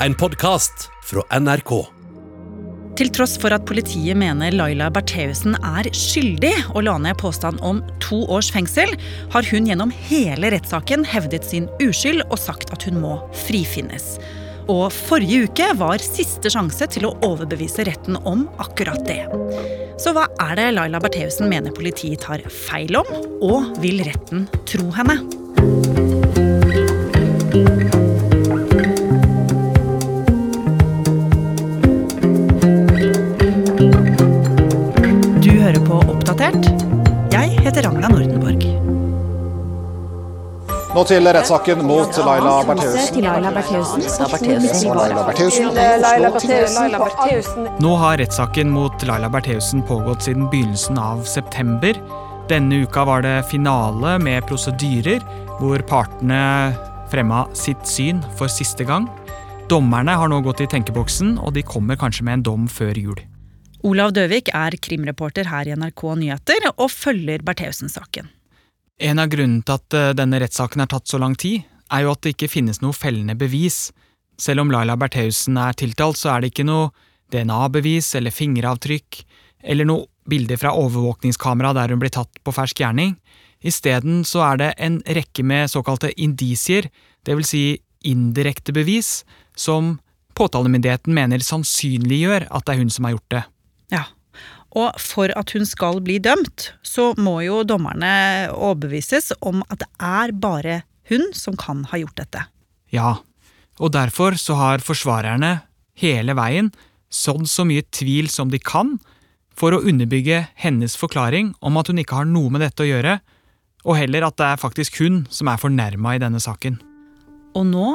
en podkast fra NRK. Til tross for at politiet mener Laila Bertheussen er skyldig og la ned påstand om to års fengsel, har hun gjennom hele rettssaken hevdet sin uskyld og sagt at hun må frifinnes. Og forrige uke var siste sjanse til å overbevise retten om akkurat det. Så hva er det Laila Bertheussen mener politiet tar feil om, og vil retten tro henne? Oppdatert. Jeg heter Ragna Nordenborg. Nå til rettssaken mot Laila Bertheussen. Laila. Nå har rettssaken mot Laila Bertheussen pågått siden begynnelsen av september. Denne uka var det finale med prosedyrer, hvor partene fremma sitt syn for siste gang. Dommerne har nå gått i tenkeboksen, og de kommer kanskje med en dom før jul. Olav Døvik er krimreporter her i NRK Nyheter og følger Bertheussen-saken. En av grunnene til at eh, denne rettssaken har tatt så lang tid, er jo at det ikke finnes noe fellende bevis. Selv om Laila Bertheussen er tiltalt, så er det ikke noe DNA-bevis eller fingeravtrykk eller noe bilder fra overvåkningskamera der hun blir tatt på fersk gjerning. Isteden så er det en rekke med såkalte indisier, vil si indirekte bevis, som påtalemyndigheten mener sannsynliggjør at det er hun som har gjort det. Ja, og for at hun skal bli dømt, så må jo dommerne overbevises om at det er bare hun som kan ha gjort dette. Ja, og derfor så har forsvarerne hele veien sådd så mye tvil som de kan for å underbygge hennes forklaring om at hun ikke har noe med dette å gjøre, og heller at det er faktisk hun som er fornærma i denne saken. Og nå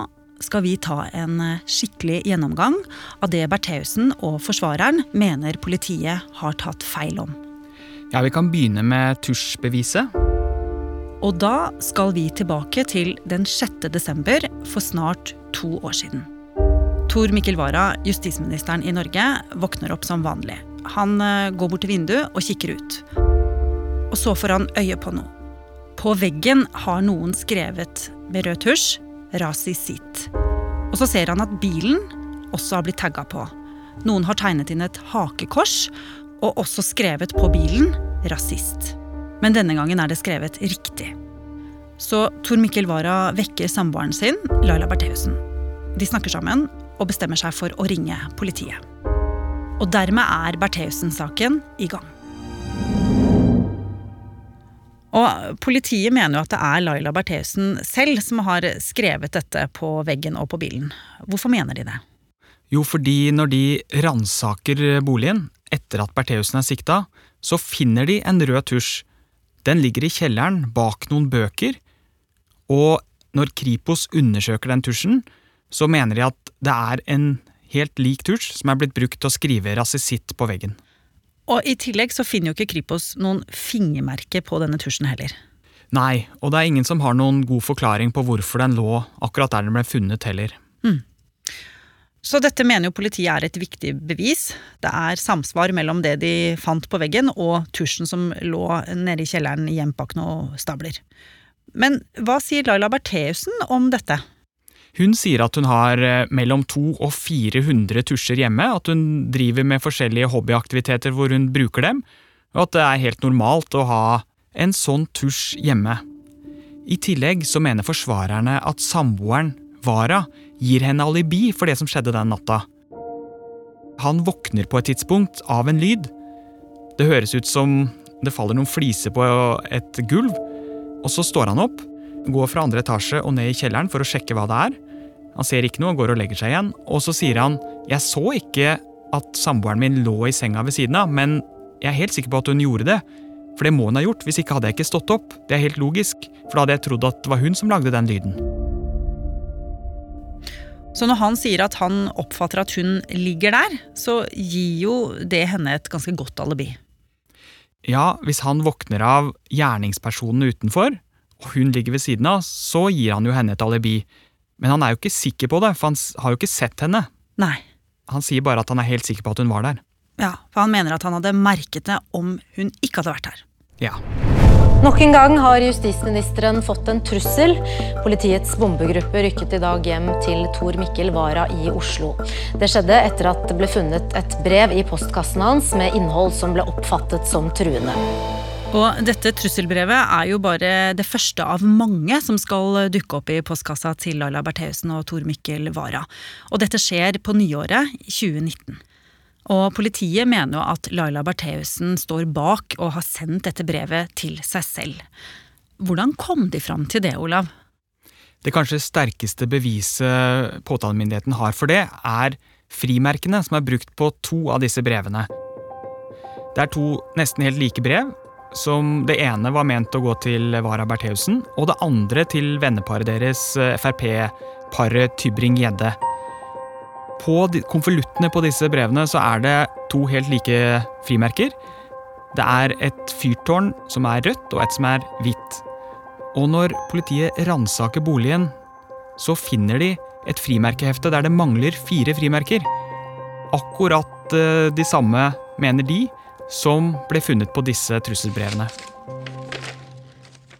skal vi ta en eh, skikkelig gjennomgang av det Bertheussen og forsvareren mener politiet har tatt feil om. Ja, Vi kan begynne med tusjbeviset. Og da skal vi tilbake til den 6. desember for snart to år siden. Tor Mikkel Wara, justisministeren i Norge, våkner opp som vanlig. Han eh, går bort til vinduet og kikker ut. Og så får han øye på noe. På veggen har noen skrevet med rød tusj 'Rasisit'. Og så ser han at bilen også har blitt tagga på. Noen har tegnet inn et hakekors og også skrevet på bilen 'rasist'. Men denne gangen er det skrevet riktig. Så Tor Mikkel Wara vekker samboeren sin, Laila Bertheussen. De snakker sammen og bestemmer seg for å ringe politiet. Og dermed er Bertheussen-saken i gang. Og Politiet mener jo at det er Laila Bertheussen selv som har skrevet dette på veggen og på bilen. Hvorfor mener de det? Jo, fordi når de ransaker boligen etter at Bertheussen er sikta, så finner de en rød tusj. Den ligger i kjelleren bak noen bøker, og når Kripos undersøker den tusjen, så mener de at det er en helt lik tusj som er blitt brukt til å skrive rasisitt på veggen. Og I tillegg så finner jo ikke Kripos noen fingermerker på denne tusjen heller. Nei, og det er ingen som har noen god forklaring på hvorfor den lå akkurat der den ble funnet heller. Så dette mener jo politiet er et viktig bevis. Det er samsvar mellom det de fant på veggen og tusjen som lå nede i kjelleren i bak og stabler. Men hva sier Laila Bertheussen om dette? Hun sier at hun har eh, mellom 200 og 400 tusjer hjemme, at hun driver med forskjellige hobbyaktiviteter hvor hun bruker dem, og at det er helt normalt å ha en sånn tusj hjemme. I tillegg så mener forsvarerne at samboeren, Vara, gir henne alibi for det som skjedde den natta. Han våkner på et tidspunkt av en lyd. Det høres ut som det faller noen fliser på et gulv, og så står han opp, går fra andre etasje og ned i kjelleren for å sjekke hva det er. Han ser ikke noe og går og legger seg igjen, og så sier han jeg så ikke at samboeren min lå i senga ved siden av, men jeg er helt sikker på at hun gjorde det. For det må hun ha gjort, hvis ikke hadde jeg ikke stått opp. Det er helt logisk, for da hadde jeg trodd at det var hun som lagde den lyden. Så når han sier at han oppfatter at hun ligger der, så gir jo det henne et ganske godt alibi. Ja, hvis han våkner av gjerningspersonen utenfor, og hun ligger ved siden av, så gir han jo henne et alibi. Men han er jo ikke sikker på det, for han har jo ikke sett henne. Nei. Han sier bare at han er helt sikker på at hun var der. Ja, for han mener at han hadde merket det om hun ikke hadde vært her. Ja. Nok en gang har justisministeren fått en trussel. Politiets bombegruppe rykket i dag hjem til Tor Mikkel Wara i Oslo. Det skjedde etter at det ble funnet et brev i postkassen hans med innhold som ble oppfattet som truende. Og dette trusselbrevet er jo bare det første av mange som skal dukke opp i postkassa til Laila Bertheussen og Tor Mikkel Wara. Og dette skjer på nyåret 2019. Og politiet mener jo at Laila Bertheussen står bak og har sendt dette brevet til seg selv. Hvordan kom de fram til det, Olav? Det kanskje sterkeste beviset påtalemyndigheten har for det, er frimerkene som er brukt på to av disse brevene. Det er to nesten helt like brev. Som det ene var ment å gå til Vara Bertheussen, og det andre til venneparet deres, eh, Frp-paret Tybring-Gjedde. På konvoluttene på disse brevene så er det to helt like frimerker. Det er et fyrtårn som er rødt, og et som er hvitt. Og når politiet ransaker boligen, så finner de et frimerkehefte der det mangler fire frimerker. Akkurat eh, de samme, mener de, som ble funnet på disse trusselbrevene.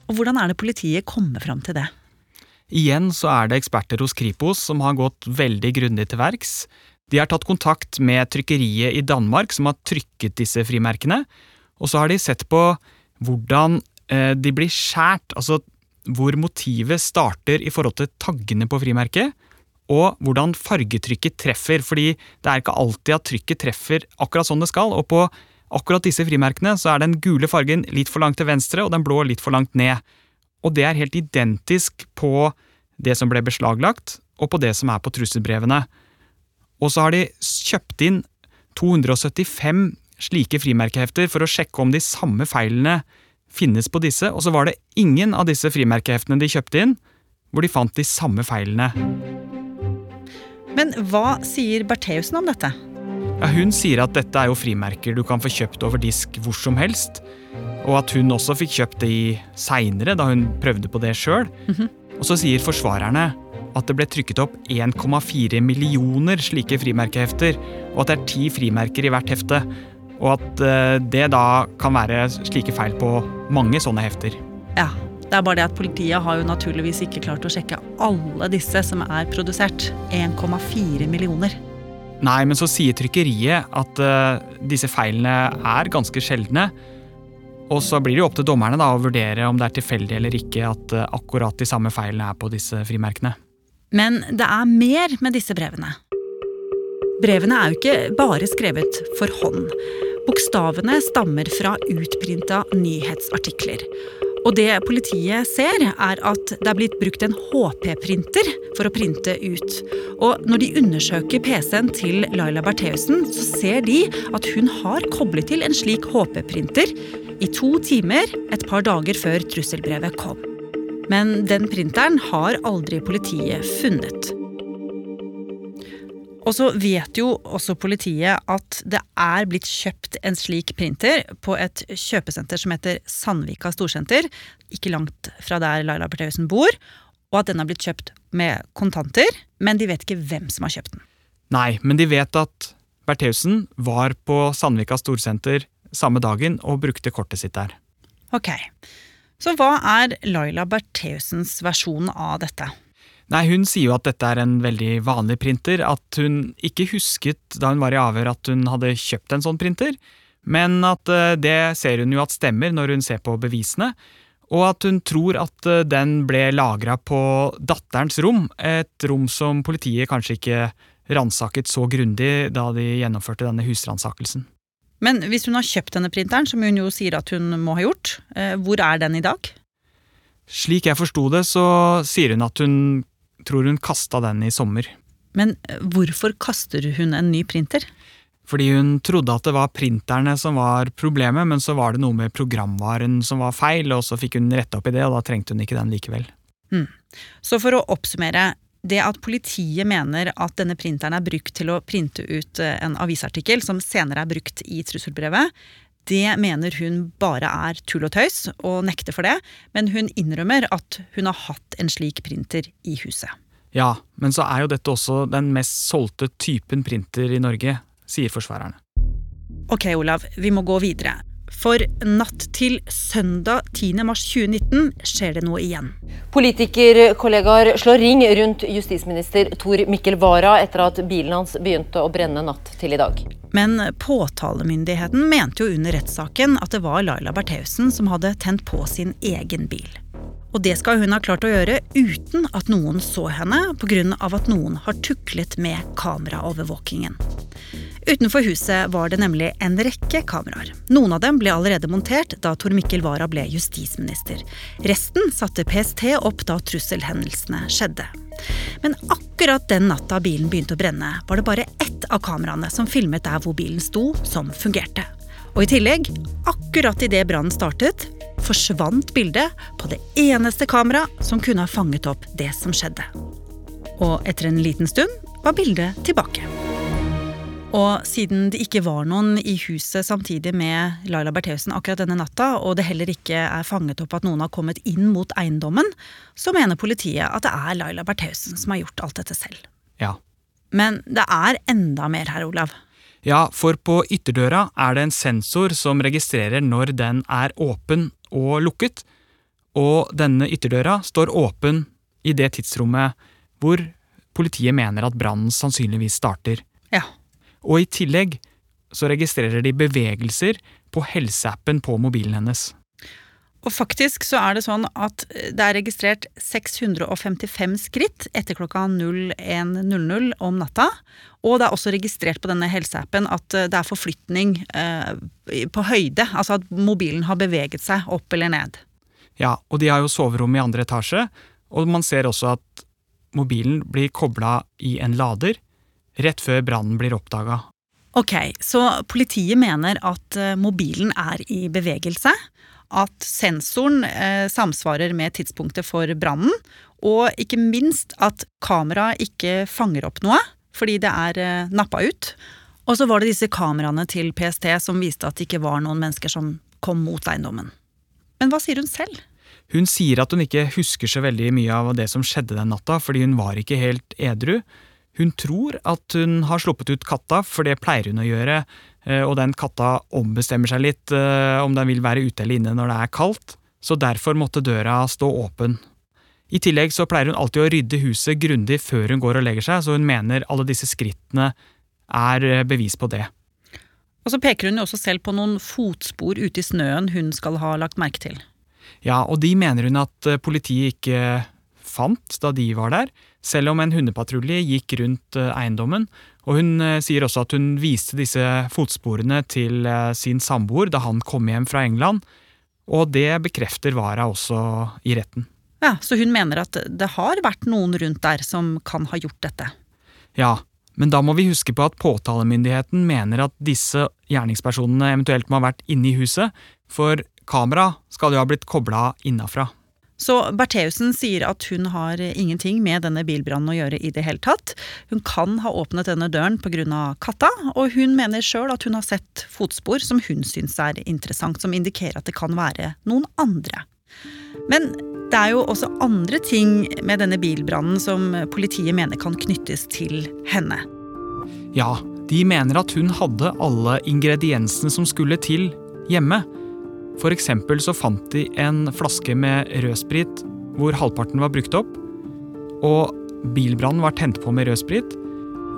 Og Hvordan er det politiet kommer fram til det? Igjen så er det eksperter hos Kripos som har gått veldig grundig til verks. De har tatt kontakt med trykkeriet i Danmark som har trykket disse frimerkene, og så har de sett på hvordan eh, de blir skjært, altså hvor motivet starter i forhold til taggene på frimerket, og hvordan fargetrykket treffer, fordi det er ikke alltid at trykket treffer akkurat sånn det skal, og på akkurat disse frimerkene så er den gule fargen litt for langt til venstre og den blå litt for langt ned. Og det er helt identisk på det som ble beslaglagt, og på det som er på trusselbrevene. Og så har de kjøpt inn 275 slike frimerkehefter for å sjekke om de samme feilene finnes på disse, og så var det ingen av disse frimerkeheftene de kjøpte inn, hvor de fant de samme feilene. Men hva sier Bertheussen om dette? Ja, hun sier at dette er jo frimerker du kan få kjøpt over disk hvor som helst, og at hun også fikk kjøpt det seinere, da hun prøvde på det sjøl. Mm -hmm. Og så sier forsvarerne at det ble trykket opp 1,4 millioner slike frimerkehefter, og at det er ti frimerker i hvert hefte. Og at eh, det da kan være slike feil på mange sånne hefter. Ja, det er bare det at politiet har jo naturligvis ikke klart å sjekke alle disse som er produsert. 1,4 millioner. Nei, men så sier trykkeriet at uh, disse feilene er ganske sjeldne. Og så blir det jo opp til dommerne da, å vurdere om det er tilfeldig eller ikke at uh, akkurat de samme feilene er på disse frimerkene. Men det er mer med disse brevene. Brevene er jo ikke bare skrevet for hånd. Bokstavene stammer fra utprinta nyhetsartikler. Og det politiet ser, er at det er blitt brukt en HP-printer for å printe ut. Og når de undersøker PC-en til Laila Bertheussen, så ser de at hun har koblet til en slik HP-printer i to timer et par dager før trusselbrevet kom. Men den printeren har aldri politiet funnet. Og så vet jo også politiet at det er blitt kjøpt en slik printer på et kjøpesenter som heter Sandvika Storsenter, ikke langt fra der Laila Bertheussen bor, og at den har blitt kjøpt med kontanter, men de vet ikke hvem som har kjøpt den. Nei, men de vet at Bertheussen var på Sandvika Storsenter samme dagen og brukte kortet sitt der. Ok, Så hva er Laila Bertheussens versjon av dette? Nei, Hun sier jo at dette er en veldig vanlig printer, at hun ikke husket da hun var i avhør at hun hadde kjøpt en sånn printer, men at eh, det ser hun jo at stemmer når hun ser på bevisene, og at hun tror at eh, den ble lagra på datterens rom, et rom som politiet kanskje ikke ransaket så grundig da de gjennomførte denne husransakelsen. Men hvis hun har kjøpt denne printeren, som hun jo sier at hun må ha gjort, eh, hvor er den i dag? Slik jeg forsto det, så sier hun at hun tror hun kasta den i sommer. Men eh, hvorfor kaster hun en ny printer? Fordi hun trodde at det var printerne som var problemet, men så var det noe med programvaren som var feil, og så fikk hun retta opp i det, og da trengte hun ikke den likevel. Mm. Så for å oppsummere, det at politiet mener at denne printeren er brukt til å printe ut eh, en avisartikkel som senere er brukt i trusselbrevet, det mener hun bare er tull og tøys, og nekter for det, men hun innrømmer at hun har hatt en slik printer i huset. Ja, men så er jo dette også den mest solgte typen printer i Norge, sier forsvarerne. Ok, Olav, vi må gå videre. For natt til søndag 10. mars 2019 skjer det noe igjen. Politikerkollegaer slår ring rundt justisminister Tor Mikkel Wara etter at bilen hans begynte å brenne natt til i dag. Men påtalemyndigheten mente jo under rettssaken at det var Laila Bertheussen som hadde tent på sin egen bil. Og det skal hun ha klart å gjøre uten at noen så henne, pga. at noen har tuklet med kameraovervåkingen. Utenfor huset var det nemlig en rekke kameraer. Noen av dem ble allerede montert da Tor Mikkel Wara ble justisminister. Resten satte PST opp da trusselhendelsene skjedde. Men akkurat den natta bilen begynte å brenne, var det bare ett av kameraene som filmet der hvor bilen sto, som fungerte. Og i tillegg, akkurat idet brannen startet, forsvant bildet på det eneste kameraet som kunne ha fanget opp det som skjedde. Og etter en liten stund var bildet tilbake. Og siden det ikke var noen i huset samtidig med Laila Bertheussen akkurat denne natta, og det heller ikke er fanget opp at noen har kommet inn mot eiendommen, så mener politiet at det er Laila Bertheussen som har gjort alt dette selv. Ja. Men det er enda mer her, Olav. Ja, for på ytterdøra er det en sensor som registrerer når den er åpen og lukket, og denne ytterdøra står åpen i det tidsrommet hvor politiet mener at brannen sannsynligvis starter. Ja. Og i tillegg så registrerer de bevegelser på helseappen på mobilen hennes. Og faktisk så er det sånn at det er registrert 655 skritt etter klokka 01.00 om natta. Og det er også registrert på denne helseappen at det er forflytning eh, på høyde. Altså at mobilen har beveget seg opp eller ned. Ja, og de har jo soverom i andre etasje, og man ser også at mobilen blir kobla i en lader rett før brannen blir oppdaga. Ok, så politiet mener at eh, mobilen er i bevegelse, at sensoren eh, samsvarer med tidspunktet for brannen, og ikke minst at kameraet ikke fanger opp noe, fordi det er eh, nappa ut. Og så var det disse kameraene til PST som viste at det ikke var noen mennesker som kom mot eiendommen. Men hva sier hun selv? Hun sier at hun ikke husker så veldig mye av det som skjedde den natta, fordi hun var ikke helt edru. Hun tror at hun har sluppet ut katta, for det pleier hun å gjøre, og den katta ombestemmer seg litt eh, om den vil være ute eller inne når det er kaldt, så derfor måtte døra stå åpen. I tillegg så pleier hun alltid å rydde huset grundig før hun går og legger seg, så hun mener alle disse skrittene er eh, bevis på det. Og så peker hun jo også selv på noen fotspor ute i snøen hun skal ha lagt merke til. Ja, og de mener hun at politiet ikke fant da de var der, selv om en hundepatrulje gikk rundt eh, eiendommen. Og hun eh, sier også at hun viste disse fotsporene til eh, sin samboer da han kom hjem fra England, og det bekrefter Wara også i retten. Ja, Så hun mener at det har vært noen rundt der som kan ha gjort dette? Ja, men da må vi huske på at påtalemyndigheten mener at disse gjerningspersonene eventuelt må ha vært inne i huset, for kamera skal jo ha blitt kobla innafra. Så Bertheussen sier at hun har ingenting med denne bilbrannen å gjøre i det hele tatt. Hun kan ha åpnet denne døren pga. katta, og hun mener sjøl at hun har sett fotspor som hun syns er interessant, som indikerer at det kan være noen andre. Men det er jo også andre ting med denne bilbrannen som politiet mener kan knyttes til henne. Ja, de mener at hun hadde alle ingrediensene som skulle til, hjemme. For eksempel så fant de en flaske med rødsprit hvor halvparten var brukt opp. Og bilbrannen var tent på med rødsprit.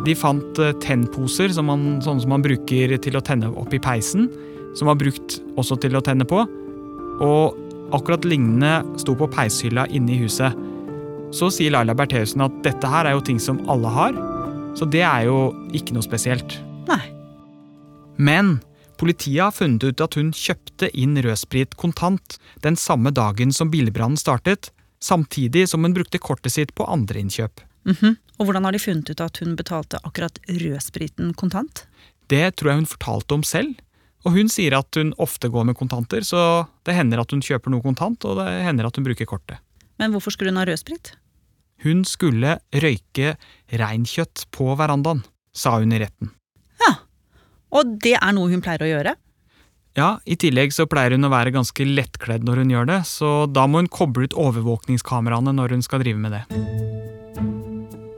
De fant eh, tennposer, som man, sånne som man bruker til å tenne opp i peisen. Som var brukt også til å tenne på. Og akkurat lignende sto på peishylla inne i huset. Så sier Laila Bertheussen at dette her er jo ting som alle har. Så det er jo ikke noe spesielt. Nei. Men Politiet har funnet ut at hun kjøpte inn rødsprit kontant den samme dagen som bilbrannen startet, samtidig som hun brukte kortet sitt på andre innkjøp. Mm -hmm. Og Hvordan har de funnet ut at hun betalte akkurat rødspriten kontant? Det tror jeg hun fortalte om selv. Og hun sier at hun ofte går med kontanter, så det hender at hun kjøper noe kontant, og det hender at hun bruker kortet. Men hvorfor skulle hun ha rødsprit? Hun skulle røyke reinkjøtt på verandaen, sa hun i retten. Og det er noe hun pleier å gjøre? Ja, i tillegg så pleier hun å være ganske lettkledd når hun gjør det, så da må hun koble ut overvåkningskameraene når hun skal drive med det.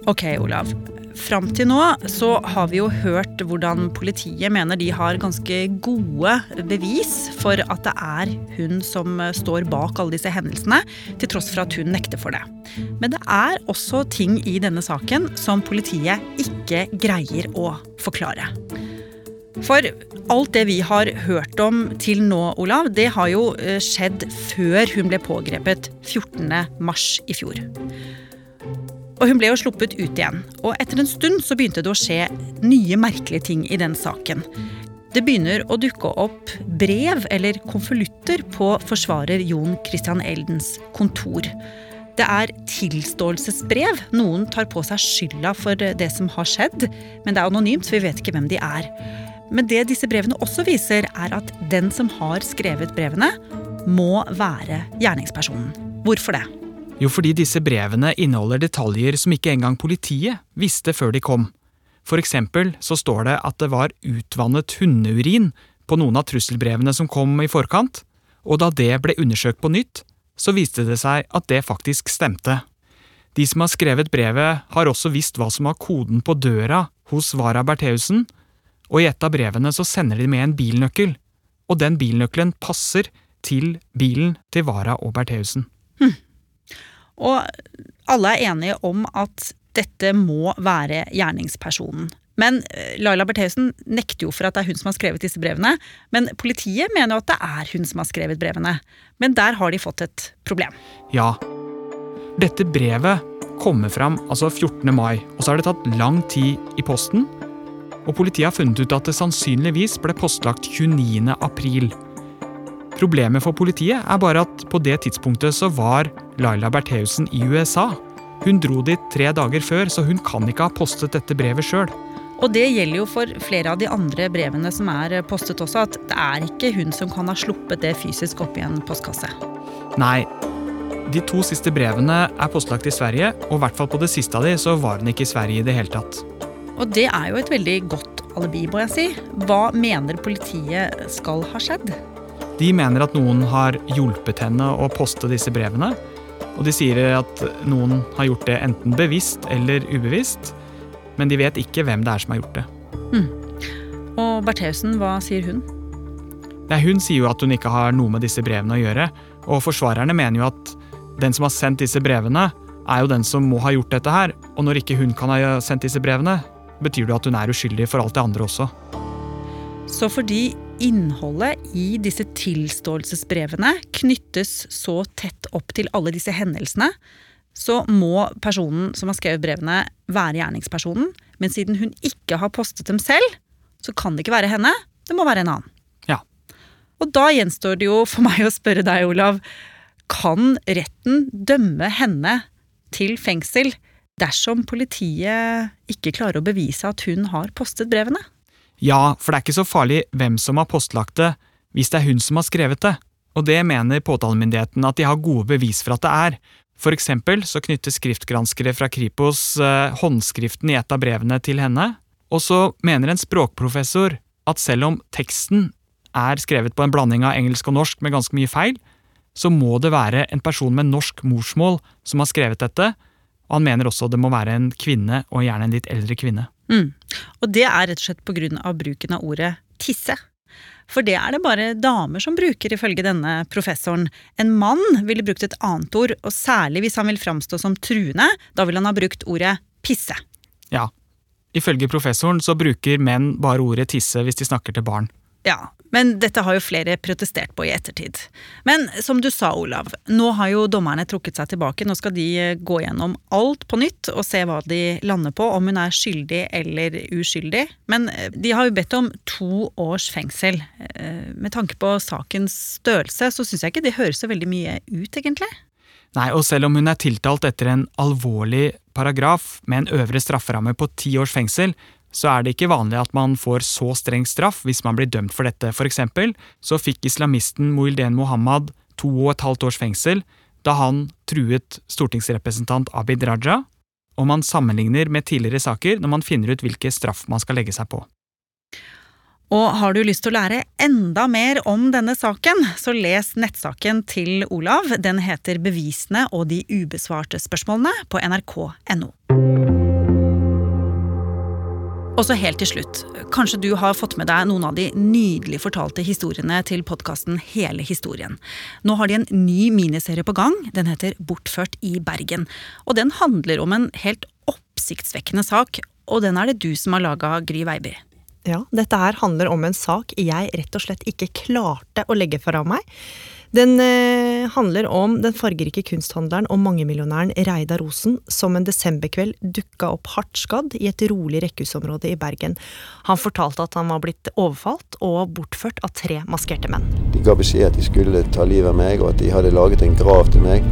Ok, Olav. fram til nå så har vi jo hørt hvordan politiet mener de har ganske gode bevis for at det er hun som står bak alle disse hendelsene, til tross for at hun nekter for det. Men det er også ting i denne saken som politiet ikke greier å forklare. For alt det vi har hørt om til nå, Olav, det har jo eh, skjedd før hun ble pågrepet 14.3 i fjor. Og hun ble jo sluppet ut igjen. Og etter en stund så begynte det å skje nye merkelige ting i den saken. Det begynner å dukke opp brev eller konvolutter på forsvarer Jon Christian Eldens kontor. Det er tilståelsesbrev. Noen tar på seg skylda for det som har skjedd, men det er anonymt, så vi vet ikke hvem de er. Men det disse brevene også viser, er at den som har skrevet brevene, må være gjerningspersonen. Hvorfor det? Jo, fordi disse brevene inneholder detaljer som ikke engang politiet visste før de kom. For eksempel så står det at det var utvannet hundeurin på noen av trusselbrevene som kom i forkant, og da det ble undersøkt på nytt, så viste det seg at det faktisk stemte. De som har skrevet brevet, har også visst hva som var koden på døra hos Vara Bertheussen, og i et av brevene så sender de med en bilnøkkel, og den bilnøkkelen passer til bilen til Vara og Bertheussen. Hm. Og alle er enige om at dette må være gjerningspersonen. Men eh, Laila Bertheussen nekter jo for at det er hun som har skrevet disse brevene. Men politiet mener jo at det er hun som har skrevet brevene. Men der har de fått et problem. Ja. Dette brevet kommer fram altså 14. mai, og så har det tatt lang tid i posten og politiet har funnet ut at det sannsynligvis ble postlagt 29. april. Problemet for politiet er bare at på det tidspunktet så var Laila Bertheussen i USA. Hun dro dit tre dager før, så hun kan ikke ha postet dette brevet sjøl. Og det gjelder jo for flere av de andre brevene som er postet også, at det er ikke hun som kan ha sluppet det fysisk opp i en postkasse. Nei. De to siste brevene er postlagt i Sverige, og i hvert fall på det siste av de så var hun ikke i Sverige i det hele tatt. Og det er jo et veldig godt alibi, må jeg si. Hva mener politiet skal ha skjedd? De mener at noen har hjulpet henne å poste disse brevene. Og de sier at noen har gjort det enten bevisst eller ubevisst. Men de vet ikke hvem det er som har gjort det. Mm. Og Bertheussen, hva sier hun? Nei, hun sier jo at hun ikke har noe med disse brevene å gjøre. Og forsvarerne mener jo at den som har sendt disse brevene, er jo den som må ha gjort dette her. Og når ikke hun kan ha sendt disse brevene, betyr det at hun er uskyldig for alt det andre også. Så fordi innholdet i disse tilståelsesbrevene knyttes så tett opp til alle disse hendelsene, så må personen som har skrevet brevene, være gjerningspersonen. Men siden hun ikke har postet dem selv, så kan det ikke være henne. Det må være en annen. Ja. Og da gjenstår det jo for meg å spørre deg, Olav. Kan retten dømme henne til fengsel dersom politiet ikke klarer å bevise at hun har postet brevene? Ja, for det er ikke så farlig hvem som har postlagt det, hvis det er hun som har skrevet det. Og det mener påtalemyndigheten at de har gode bevis for at det er. For eksempel så knytter skriftgranskere fra Kripos eh, håndskriften i et av brevene til henne, og så mener en språkprofessor at selv om teksten er skrevet på en blanding av engelsk og norsk med ganske mye feil, så må det være en person med norsk morsmål som har skrevet dette, og han mener også det må være en kvinne, og gjerne en litt eldre kvinne. Mm. Og det er rett og slett pga. bruken av ordet tisse. For det er det bare damer som bruker, ifølge denne professoren. En mann ville brukt et annet ord, og særlig hvis han vil framstå som truende, da vil han ha brukt ordet pisse. Ja. Ifølge professoren så bruker menn bare ordet tisse hvis de snakker til barn. Ja, men dette har jo flere protestert på i ettertid. Men som du sa, Olav, nå har jo dommerne trukket seg tilbake. Nå skal de eh, gå gjennom alt på nytt og se hva de lander på, om hun er skyldig eller uskyldig. Men eh, de har jo bedt om to års fengsel. Eh, med tanke på sakens størrelse, så syns jeg ikke det høres så veldig mye ut, egentlig. Nei, og selv om hun er tiltalt etter en alvorlig paragraf med en øvre strafferamme på ti års fengsel, så er det ikke vanlig at man får så streng straff hvis man blir dømt for dette. For eksempel så fikk islamisten Moilden Mohammed to og et halvt års fengsel da han truet stortingsrepresentant Abid Raja, og man sammenligner med tidligere saker når man finner ut hvilke straff man skal legge seg på. Og har du lyst til å lære enda mer om denne saken, så les nettsaken til Olav. Den heter Bevisene og de ubesvarte spørsmålene på nrk.no. Og så helt til slutt, kanskje du har fått med deg noen av de nydelig fortalte historiene til podkasten Hele historien. Nå har de en ny miniserie på gang, den heter Bortført i Bergen. Og den handler om en helt oppsiktsvekkende sak, og den er det du som har laga, Gry Veiby. Ja, dette her handler om en sak jeg rett og slett ikke klarte å legge fra meg. Den eh, handler om den fargerike kunsthandleren og mangemillionæren Reidar Rosen, som en desemberkveld dukka opp hardt skadd i et rolig rekkehusområde i Bergen. Han fortalte at han var blitt overfalt og bortført av tre maskerte menn. De ga beskjed at de skulle ta livet av meg, og at de hadde laget en grav til meg.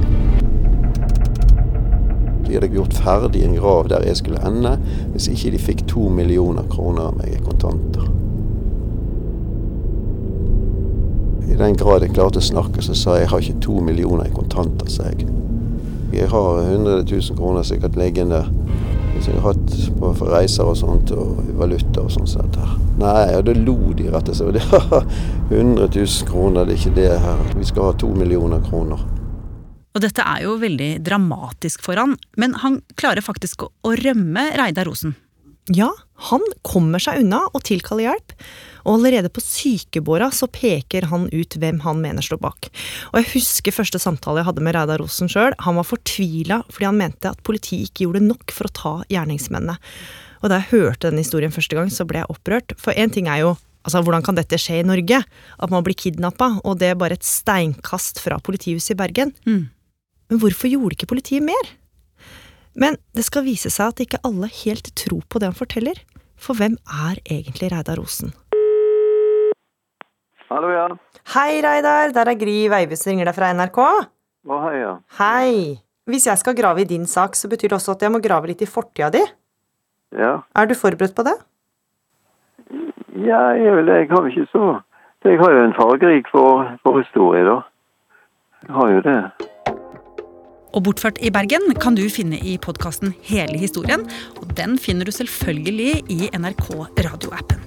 De hadde gjort ferdig en grav der jeg skulle ende, hvis ikke de fikk to millioner kroner av meg i kontanter. I den grad jeg klarte å snakke, så sa jeg jeg har ikke to millioner i kontanter, sa jeg. Jeg har 100 000 kroner sikkert liggende som jeg har hatt på reiser og sånt, og valuta og sånt. sånt her. Nei, og da lo de rett og slett. 100 000 kroner, det er ikke det her. Vi skal ha to millioner kroner. Og dette er jo veldig dramatisk for han, men han klarer faktisk å rømme Reidar Rosen. Ja, han kommer seg unna og tilkaller hjelp, og allerede på sykebåra så peker han ut hvem han mener står bak. Og jeg husker første samtale jeg hadde med Reidar Osen sjøl. Han var fortvila fordi han mente at politiet ikke gjorde nok for å ta gjerningsmennene. Og da jeg hørte denne historien første gang, så ble jeg opprørt. For én ting er jo Altså, Hvordan kan dette skje i Norge? At man blir kidnappa, og det er bare et steinkast fra politihuset i Bergen. Mm. Men hvorfor gjorde ikke politiet mer? Men det skal vise seg at ikke alle helt tror på det han forteller. For hvem er egentlig Reidar Rosen? Hallo, ja. Hei, Reidar. Der er Gry Veibust ringer deg fra NRK. Å, hei, ja. Hei. Hvis jeg skal grave i din sak, så betyr det også at jeg må grave litt i fortida di. Ja, Er du forberedt på det? ja jeg, vil jeg har ikke så Jeg har jo en fargerik for, forhistorie, da. Jeg har jo det. Og Bortført i Bergen kan du finne i podkasten Hele historien, og den finner du selvfølgelig i NRK radioappen.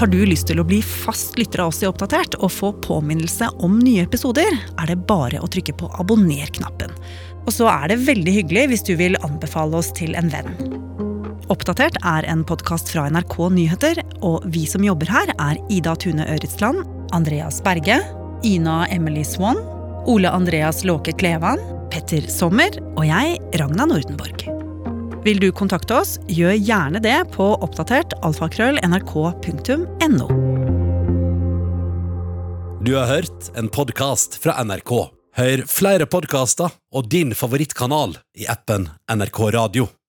Har du lyst til å bli fast lytter av oss i Oppdatert og få påminnelse om nye episoder, er det bare å trykke på abonner-knappen. Og så er det veldig hyggelig hvis du vil anbefale oss til en venn. Oppdatert er en podkast fra NRK Nyheter, og vi som jobber her, er Ida Tune Øretsland, Andreas Berge, Ina Emily Swann, Ole Andreas Låke Klevan, Petter Sommer og jeg, Ragna Nordenborg. Vil du kontakte oss, gjør gjerne det på oppdatert alfakrøll nrk.no. Du har hørt en podkast fra NRK. Hør flere podkaster og din favorittkanal i appen NRK Radio.